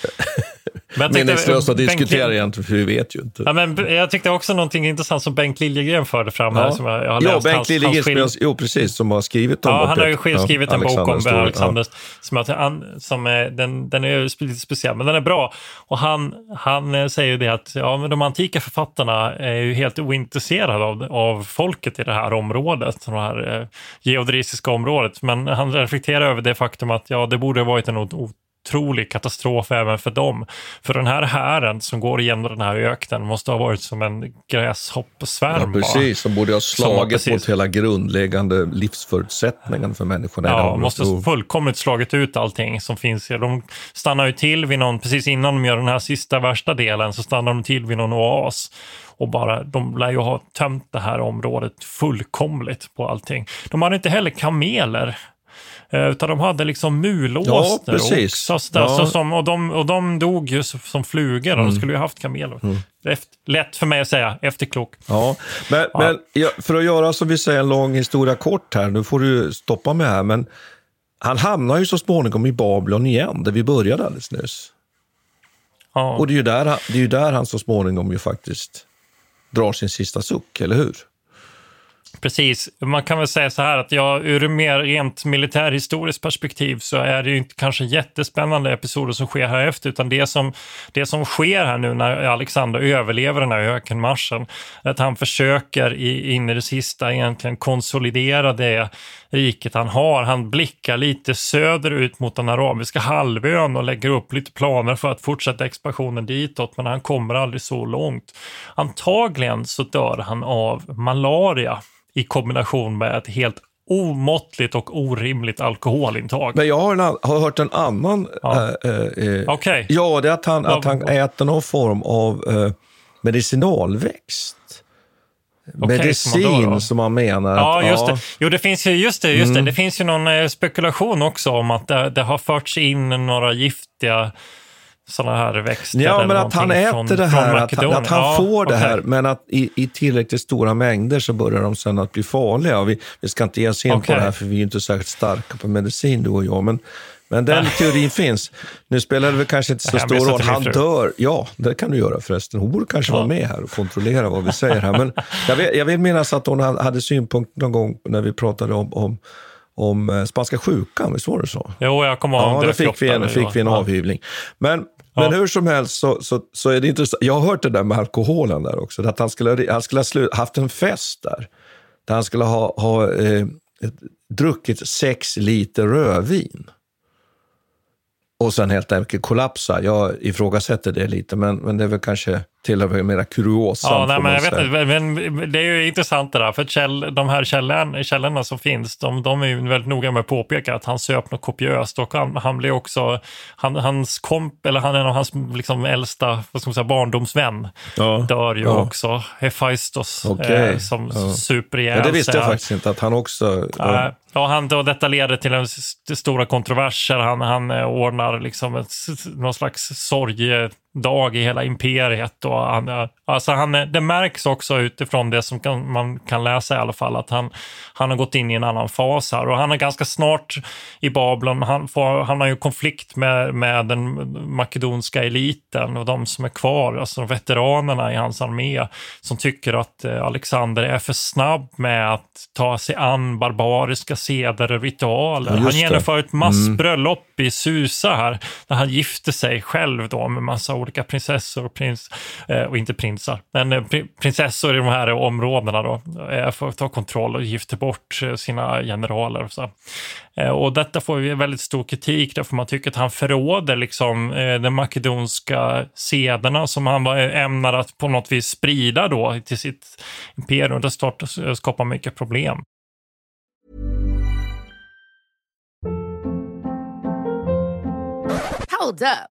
Men jag meningslösa att Bengt- diskutera egentligen, för vi vet ju inte. Ja, men jag tyckte också någonting intressant som Bengt Liljegren förde fram här. Som jag, jag har ja, läst Bengt hans, Liljegren, hans som skild- jag- jo precis, som har skrivit om Ja, han har ju skrivit en bok om. Alexander. Som att han, som är, den, den är lite speciell, men den är bra. Och han, han eh, säger ju det att ja, men de antika författarna är ju helt ointresserade av, av folket i det här området, det här eh, geodrisiska området. Men han reflekterar över det faktum att ja, det borde ha varit en otrolig katastrof även för dem. För den här hären som går igenom den här öknen måste ha varit som en gräshoppsvärm. Ja, precis. Som borde ha slagit precis. mot hela grundläggande livsförutsättningen för människorna Ja, området. måste Och- fullkomligt slagit ut allting som finns. De stannar ju till vid någon, precis innan de gör den här sista värsta delen, så stannar de till vid någon oas. Och bara, de lär ju ha tömt det här området fullkomligt på allting. De hade inte heller kameler. Eh, Utan de hade liksom mulåsner Ja, också. Så där, Ja. Mm. som, och, de, och de dog ju som flugor. och De skulle ju haft kameler. Efter, lätt för mig att säga, efterklok. Ja, men, men ja, för att göra som vi säger en lång historia kort här, nu får du stoppa mig här, men han hamnar ju så småningom i Babylon igen, där vi började alldeles nyss. Ja. Och det är ju där, han- det är ju där han så småningom ju faktiskt drar sin sista suck, eller hur? Precis. Man kan väl säga så här att ja, ur ett mer rent militärhistoriskt perspektiv så är det ju inte kanske jättespännande episoder som sker här efter, utan det som, det som sker här nu när Alexander överlever den här ökenmarschen, att han försöker i, in i det sista egentligen konsolidera det riket han har. Han blickar lite söderut mot den arabiska halvön och lägger upp lite planer för att fortsätta expansionen ditåt, men han kommer aldrig så långt. Antagligen så dör han av malaria i kombination med ett helt omåttligt och orimligt alkoholintag. Men jag har, en, har hört en annan... Ja. eh, eh, eh, Okej. Ja, det är att han, att han äter någon form av eh, medicinalväxt. Okej, Medicin som man som man menar Ja, att... just det. Jo, det finns ju, just det, just Mm. det. Det finns ju någon eh, spekulation också om att det, det har förts in några giftiga sådana här växter. Ja, men att han äter från- det här, att att han Ja, får det okej. här, men att i, i tillräckligt stora mängder så börjar de sen att bli farliga. Och vi, vi ska inte ge oss in på Okej. det här, för vi är inte särskilt starka på medicin, du och jag. Men, men den teorin finns. Nu spelar det väl kanske inte så stor roll. Han dör. Ja, det kan du göra förresten. Hon borde kanske vara med här och kontrollera vad vi säger här. Men jag, vet, jag vill minnas att hon hade synpunkt någon gång när vi pratade om, om, om eh, spanska sjukan, visst var det så? Jo, jag kommer ihåg Ja, det. då fick vi en, fick vi en ja. avhyvling. Men, men hur som helst så, så, så är det intressant. Jag har hört det där med alkoholen där också. Att han skulle, han skulle ha slut, haft en fest där. Där han skulle ha, ha eh, druckit sex liter rödvin. Och sen helt enkelt kollapsa. Jag ifrågasätter det lite, men, men det är väl kanske till och med mera kuriosan. Ja, nej, men jag vet inte, men det är ju intressant det där, för käll, de här källan, källorna som finns, de, de är ju väldigt noga med att påpeka att han söp något kopiöst och han, han blev också, han, hans komp, eller han är en av hans liksom, äldsta vad ska man säga, barndomsvän, Ja. dör ju Ja. också, Hephaistos, Okej. eh, som Ja. super ihjäl Ja, det visste jag faktiskt inte, att han också... Ja, Ja, han, då, detta leder till en st- stora kontroverser. Han, han eh, ordnar liksom ett, någon slags sorgedag i hela imperiet. Och han, alltså han, det märks också utifrån det som kan, man kan läsa i alla fall att han, han har gått in i en annan fas här. Och han är ganska snart i Babylon. Han, får, han har ju konflikt med, med den makedonska eliten och de som är kvar, alltså veteranerna i hans armé som tycker att eh, Alexander är för snabb med att ta sig an barbariska seder och ritualer. Ja, han genomför ett massbröllop i Susa här, där han gifter sig själv då med massa olika prinsessor och prins, eh, och inte prinsar, men eh, prinsessor i de här områdena då, eh, för att ta kontroll och gifter bort eh, sina generaler. Och, så. Eh, och detta får vi väldigt stor kritik därför man tycker att han förråder liksom eh, de makedonska sederna som han var eh, ämnad att på något vis sprida då till sitt imperium. Det startar, skapar mycket problem. Hold up.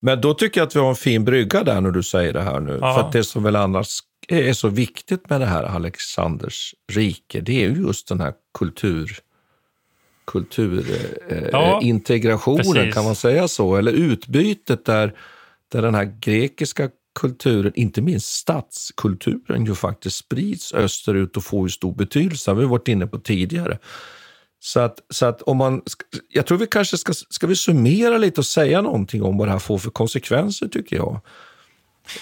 Men då tycker jag att vi har en fin brygga där när du säger det här nu. Ja. För att det som väl annars är så viktigt med det här Alexanders rike, det är ju just den här kultur kulturintegrationen, eh, Ja, integrationen, precis. kan man säga så? Eller utbytet där, där den här grekiska kulturen, inte minst stadskulturen, ju faktiskt sprids österut och får ju stor betydelse. Det har vi varit inne på tidigare. Så att, så att om man, jag tror vi kanske ska, ska vi summera lite och säga någonting om vad det här får för konsekvenser tycker jag.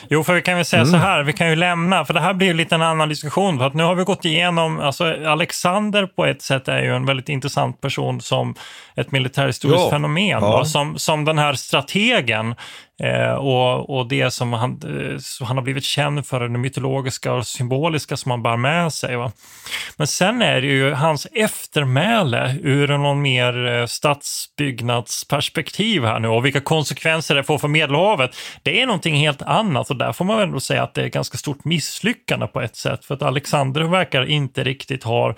Jo, för vi kan väl säga Mm. så här, vi kan ju lämna, för det här blir ju lite en annan diskussion. För att nu har vi gått igenom, alltså Alexander på ett sätt är ju en väldigt intressant person som ett militärhistoriskt Ja. fenomen. Ja. va? Som, som den här strategen eh, och, och det som han, eh, som han har blivit känd för, det mytologiska och symboliska som han bär med sig. Va? Men sen är det ju hans eftermäle ur någon mer eh, stadsbyggnadsperspektiv här nu och vilka konsekvenser det får för Medelhavet. Det är någonting helt annat och där får man väl ändå säga att det är ett ganska stort misslyckande på ett sätt för att Alexander verkar inte riktigt ha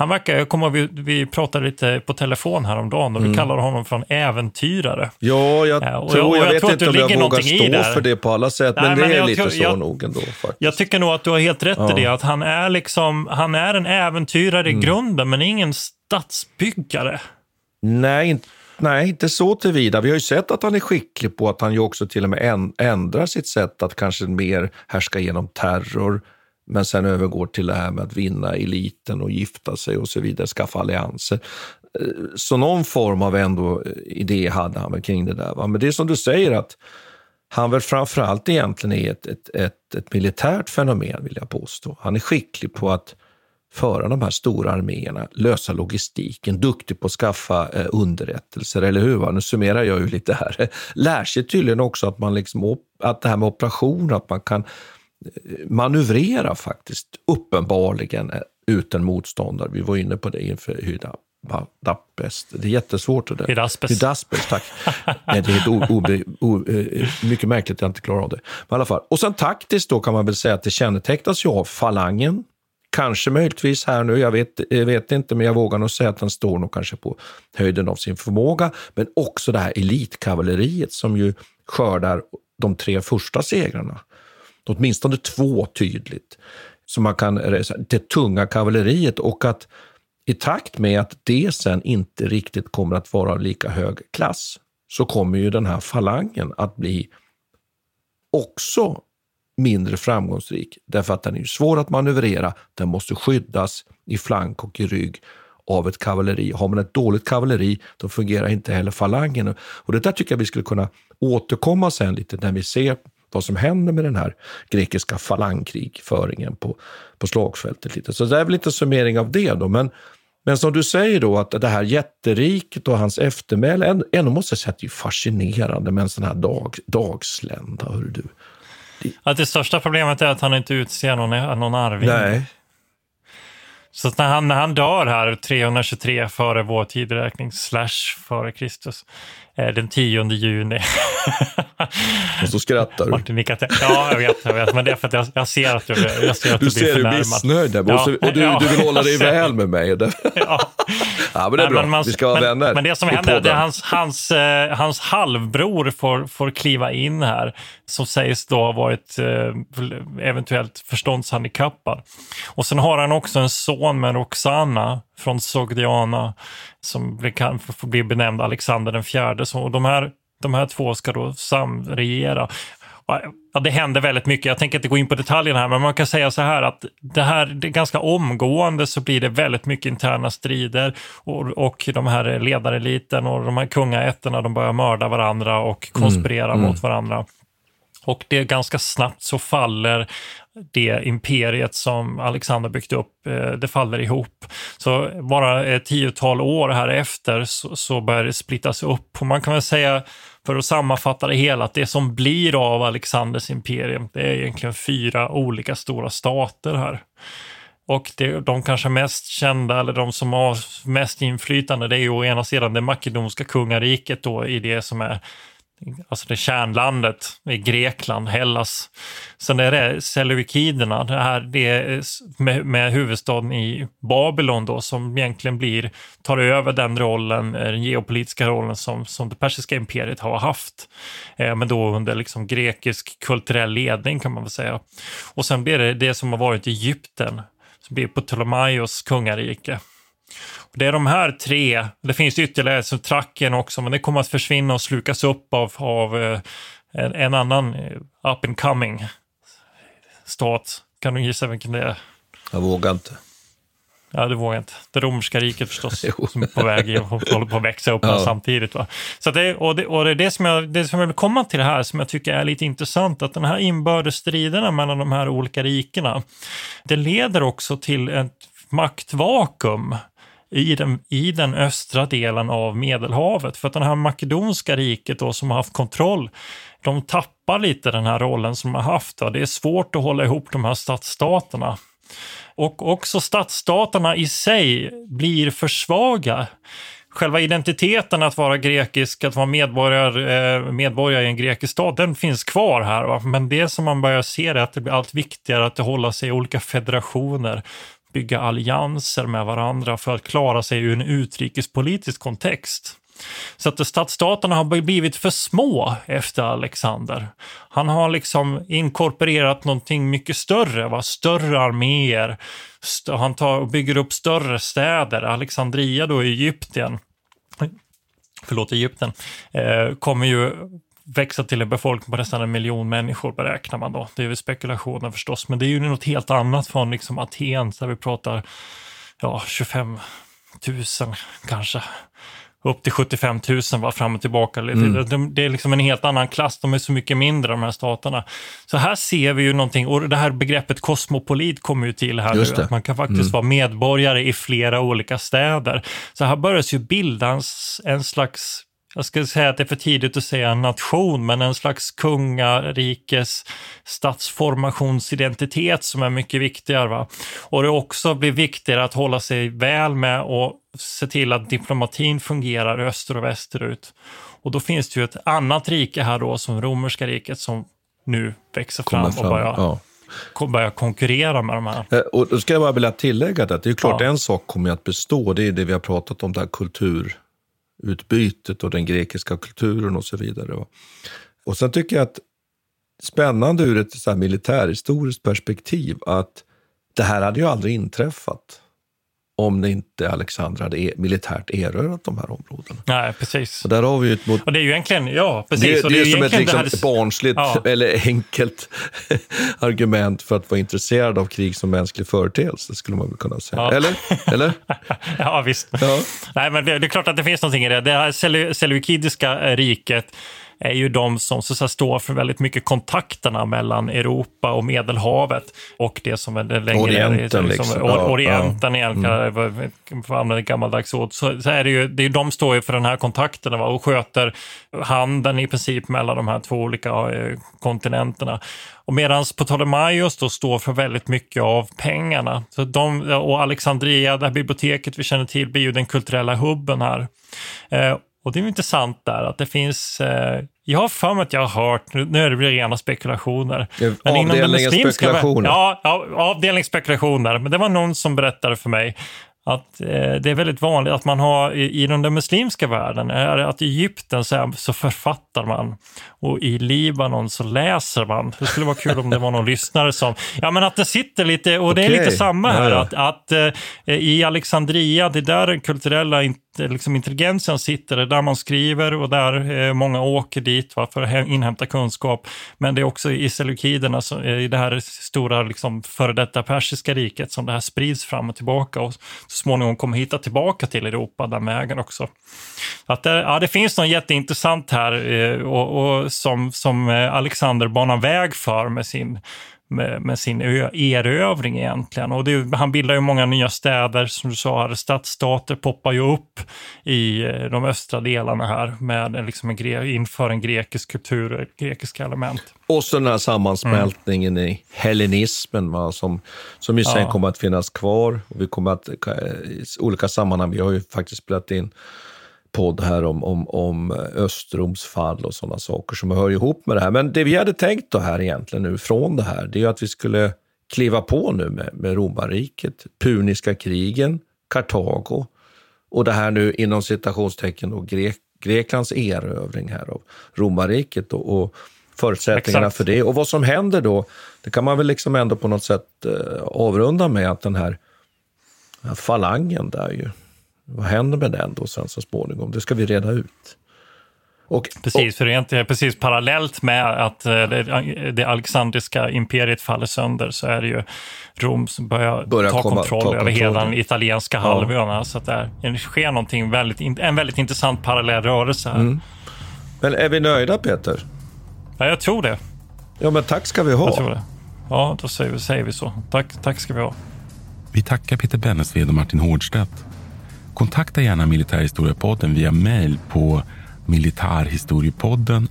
han verkar, jag kommer vi, vi pratade lite på telefon häromdagen och du kallade honom för en äventyrare. Ja, jag Ja, och tror, jag- och jag, jag vet tror inte om jag vågar stå för det på alla sätt, Nej, men, men det är lite så jag- nog ändå. Faktiskt. Jag tycker nog att du har helt rätt Ja. i det, att han är, liksom, han är en äventyrare Mm. i grunden, men ingen stadsbyggare. Nej, inte, nej, inte så tillvida. Vi har ju sett att han är skicklig på att han ju också till och med änd- ändrar sitt sätt att kanske mer härska genom terror, men sen övergår till det här med att vinna eliten och gifta sig och så vidare, skaffa allianser. Eh, så någon form av ändå eh, idé hade han väl kring det där. Va? Men det är som du säger att han väl framförallt egentligen är ett, ett, ett, ett militärt fenomen, vill jag påstå. Han är skicklig på att föra de här stora arméerna, lösa logistiken, duktig på att skaffa eh, underrättelser, eller hur? Va? Nu summerar jag ju lite här. Lär sig tydligen också att, man liksom, att det här med operationer, att man kan manövrera faktiskt uppenbarligen eh, ut en motståndare. Vi var inne på det inför Hyda Dappest. Det är jättesvårt. Det där. Hydaspes. Hydaspes, tack. Nej, det är obe, o, eh, mycket märkligt att jag inte klarar av det. Men i alla fall. Och sen taktiskt då kan man väl säga att det kännetecknas ju av falangen. Kanske möjligtvis här nu, jag vet, jag vet inte, men jag vågar nog säga att den står nog kanske på höjden av sin förmåga. Men också det här elitkavalleriet som ju skördar de tre första segrarna. Åtminstone två tydligt. som man kan, eh, det tunga kavalleriet och att i takt med att det sen inte riktigt kommer att vara av lika hög klass så kommer ju den här falangen att bli också mindre framgångsrik därför att den är svår att manövrera, den måste skyddas i flank och i rygg av ett kavalleri. Har man ett dåligt kavalleri då fungerar inte heller falangen. Och det där tycker jag vi skulle kunna återkomma sen lite när vi ser vad som händer med den här grekiska falangkrigföringen på, på slagfältet. Lite. Så det är väl lite summering av det då. Men, men som du säger då att det här jätteriket och hans eftermäle, ändå, måste jag säga att det är fascinerande med en sån här dag, dagslända. Hör du. Att det största problemet är att han inte utser någon, någon arving. Nej. Så när han, när han dör här 323 före vår tideräkning, slash före Kristus, den 10 juni. Och så skrattar du. Martin nickar. Ja, jag vet, jag vet. Men det är för att jag, jag ser att du, jag ser att Du du blir ser förnärmad. missnöjd där. Ja, och, så, och du, ja, du vill hålla dig ser- väl med mig. ja, Ja. men det är Nej, bra. men man- Vi ska vara men, vänner Men det som händer är att hans, hans, eh, hans halvbror får, får kliva in här, som sägs då ha varit eh, eventuellt förståndshandikappad. Och sen har han också en son med Roxana från Sogdiana, som kan få bli benämnd Alexander den fjärde. Så de här, de här två ska då samregera. Ja, det händer väldigt mycket. Jag tänker inte gå in på detaljerna här, men man kan säga så här att det här det är ganska omgående så blir det väldigt mycket interna strider och, och de här ledareliten och de här kungaätterna, de börjar mörda varandra och konspirera mot varandra. Och det är ganska snabbt så faller det imperiet som Alexander byggt upp, eh, det faller ihop. Så bara ett tiotal år här efter så, så börjar det splittas upp. Och man kan väl säga, för att sammanfatta det hela, att det som blir av Alexanders imperium, det är egentligen fyra olika stora stater här. Och det, de kanske mest kända, eller de som har mest inflytande, det är ju å ena sidan det makedonska kungariket då i det som är alltså det kärnlandet i Grekland, Hellas. Sen är det Seleukiderna, det här det är med, med huvudstaden i Babylon då, som egentligen blir, tar över den rollen, eh, den geopolitiska rollen som, som det persiska imperiet har haft. Eh, men då under liksom grekisk kulturell ledning kan man väl säga. Och sen blir det det som har varit Egypten, som blir Ptolemaios kungarike. Det är de här tre, det finns ytterligare som Trakien också, men det kommer att försvinna och slukas upp av, av eh, en, en annan eh, up and coming stat. Kan du gissa vilken det är? Jag vågar inte. Ja, du vågar inte. Det romerska riket förstås, som är på väg och håller på att växa upp Ja. samtidigt. Va? Så det, och det, och det är det som, jag, det som jag vill komma till här, som jag tycker är lite intressant, att den här inbördes striderna mellan de här olika rikena, det leder också till ett maktvakuum i den, i den östra delen av Medelhavet. För att det här makedonska riket då, som har haft kontroll, de tappar lite den här rollen som de har haft. Då. Det är svårt att hålla ihop de här stadsstaterna. Och också stadsstaterna i sig blir för svaga. Själva identiteten att vara grekisk, att vara medborgare, eh, medborgare i en grekisk stat, den finns kvar här. Va? Men det som man börjar se är att det blir allt viktigare att hålla sig i olika federationer bygga allianser med varandra för att klara sig ur en utrikespolitisk kontext. Så att stadsstaterna har blivit för små efter Alexander. Han har liksom inkorporerat någonting mycket större, va? större arméer. St han tar och bygger upp större städer. Alexandria då i Egypten, förlåt Egypten, eh, kommer ju växa till en befolkning på nästan en miljon människor beräknar man då. Det är väl spekulationer förstås, men det är ju något helt annat från liksom Aten där vi pratar ja, 25 000 kanske upp till 75 000 var fram och tillbaka. Mm. Det är liksom en helt annan klass, de är så mycket mindre de här staterna. Så här ser vi ju någonting, och det här begreppet kosmopolit kommer ju till här Just nu, det. att man kan faktiskt mm. vara medborgare i flera olika städer. Så här börjar ju bildas en slags jag skulle säga att det är för tidigt att säga en nation, men en slags kungarikes statsformationsidentitet som är mycket viktigare. Va? Och det också blir viktigare att hålla sig väl med och se till att diplomatin fungerar öster och västerut. Och då finns det ju ett annat rike här då, som romerska riket, som nu växer fram, fram och börjar, ja. börjar konkurrera med de här. Eh, och då ska jag bara vilja tillägga att det är klart ja. en sak kommer att bestå, det är det vi har pratat om, det här kultur utbytet och den grekiska kulturen och så vidare. Och sen tycker jag att spännande ur ett så här militärhistoriskt perspektiv att det här hade ju aldrig inträffat om det inte Alexander hade e militärt erövrat de här områdena. Nej, precis. Och där har vi ett mot... Och det är ju egentligen, ja, precis. Det, det, det är, är som ett liksom, här... barnsligt ja. eller enkelt argument för att vara intresserad av krig som mänsklig företeelse, skulle man väl kunna säga. Ja. Eller? Eller? ja, visst. Ja. Nej, men det, det, är klart att det finns någonting i det. Det här seleukidiska riket är ju de som så står för väldigt mycket kontakterna mellan Europa och Medelhavet och det som är det längre Orienten, liksom, liksom. Orienten ja, egentligen, för att använda gammaldags ord, så, så, är det ju, det är, de står ju för den här kontakterna va, och sköter handeln i princip mellan de här två olika eh, kontinenterna. Och medan Ptolemaios då står för väldigt mycket av pengarna. Så de, och Alexandria, det här biblioteket vi känner till, blir ju den kulturella hubben här. Eh, och det är intressant där att det finns, eh, jag har för mig att jag har hört, nu är det rena spekulationer. Men inom den muslimska, spekulationer? Ja, ja, avdelningsspekulationer. Men det var någon som berättade för mig att eh, det är väldigt vanligt att man har i, i den muslimska världen, är att i Egypten så, så författar man och i Libanon så läser man. Det skulle vara kul om det var någon lyssnare som, ja men att det sitter lite, och det är lite samma här, att, att eh, i Alexandria, det är där den kulturella liksom intelligensen sitter, det är liksom där man skriver och där eh, många åker dit va, för att inhämta kunskap. Men det är också i seleukiderna, eh, i det här stora liksom, före detta persiska riket, som det här sprids fram och tillbaka och så småningom kommer hitta tillbaka till Europa den vägen också. Att det, ja, det finns något jätteintressant här eh, och, och som, som Alexander banar väg för med sin med, med sin erövring egentligen. Och det, han bildar ju många nya städer, som du sa, stadsstater poppar ju upp i eh, de östra delarna här med liksom en gre, inför en grekisk kultur, grekiska element. Och så den här sammansmältningen mm. i hellenismen va, som, som ju sen ja. kommer att finnas kvar. Och vi kommer att, i olika sammanhang, vi har ju faktiskt spelat in podd här om, om, om Östroms fall och sådana saker som hör ihop med det här. Men det vi hade tänkt då här egentligen nu från det här, det är att vi skulle kliva på nu med, med romarriket, puniska krigen, Kartago och det här nu inom citationstecken då Grek, Greklands erövring här av romarriket och, och förutsättningarna Exakt. för det. Och vad som händer då, det kan man väl liksom ändå på något sätt eh, avrunda med att den här, den här falangen där ju, vad händer med den då sen så småningom? Det ska vi reda ut. Och, precis, för rent precis parallellt med att eh, det, det alexandriska imperiet faller sönder så är det ju Rom som börjar, börjar ta komma, kontroll ta över hela den italienska ja. halvön. Så att det sker någonting väldigt, en väldigt intressant parallell rörelse här. Mm. Men är vi nöjda Peter? Ja, jag tror det. Ja, men tack ska vi ha. Jag tror det. Ja, då säger vi, säger vi så. Tack, tack ska vi ha. Vi tackar Peter Bennesved och Martin Hårdstedt. Kontakta gärna Militärhistoriepodden via mejl på militarhistoriepodden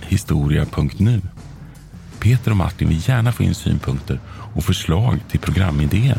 historia.nu. Peter och Martin vill gärna få in synpunkter och förslag till programidéer.